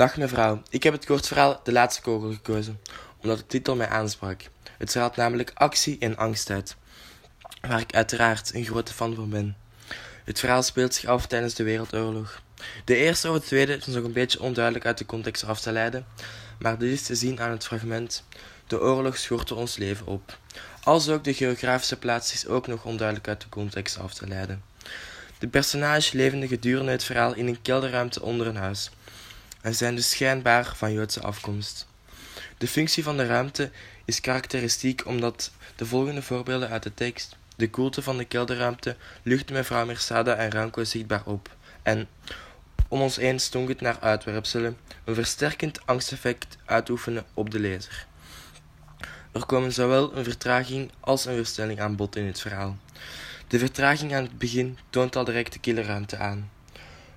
Dag mevrouw, ik heb het kort verhaal De Laatste Kogel gekozen, omdat de titel mij aansprak. Het verhaalt namelijk actie en angst uit, waar ik uiteraard een grote fan van ben. Het verhaal speelt zich af tijdens de Wereldoorlog. De eerste of de tweede is nog een beetje onduidelijk uit de context af te leiden, maar dit is te zien aan het fragment De oorlog schortte ons leven op. Als ook de geografische plaats is ook nog onduidelijk uit de context af te leiden. De personages leven gedurende het verhaal in een kelderruimte onder een huis en zijn dus schijnbaar van Joodse afkomst. De functie van de ruimte is karakteristiek omdat de volgende voorbeelden uit de tekst de koelte van de kelderruimte luchtte mevrouw Mersada en Ranko zichtbaar op en, om ons eens stonk het naar uitwerpselen, een versterkend angsteffect uitoefenen op de lezer. Er komen zowel een vertraging als een verstelling aan bod in het verhaal. De vertraging aan het begin toont al direct de killerruimte aan.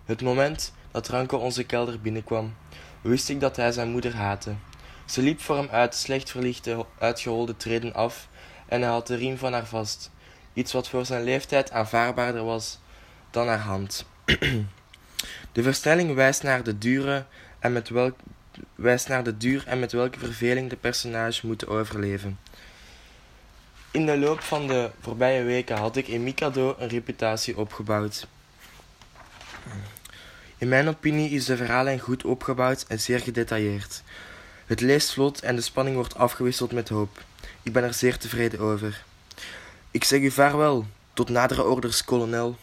Het moment dat Ranko onze kelder binnenkwam, wist ik dat hij zijn moeder haatte. Ze liep voor hem uit slecht verlichte, uitgeholde treden af en hij had de riem van haar vast, iets wat voor zijn leeftijd aanvaardbaarder was dan haar hand. de verstelling wijst naar de dure en met welk wijst naar de duur en met welke verveling de personages moeten overleven. In de loop van de voorbije weken had ik in Mikado een reputatie opgebouwd. In mijn opinie is de verhaallijn goed opgebouwd en zeer gedetailleerd. Het leest vlot en de spanning wordt afgewisseld met hoop. Ik ben er zeer tevreden over. Ik zeg u vaarwel, tot nadere orders, kolonel.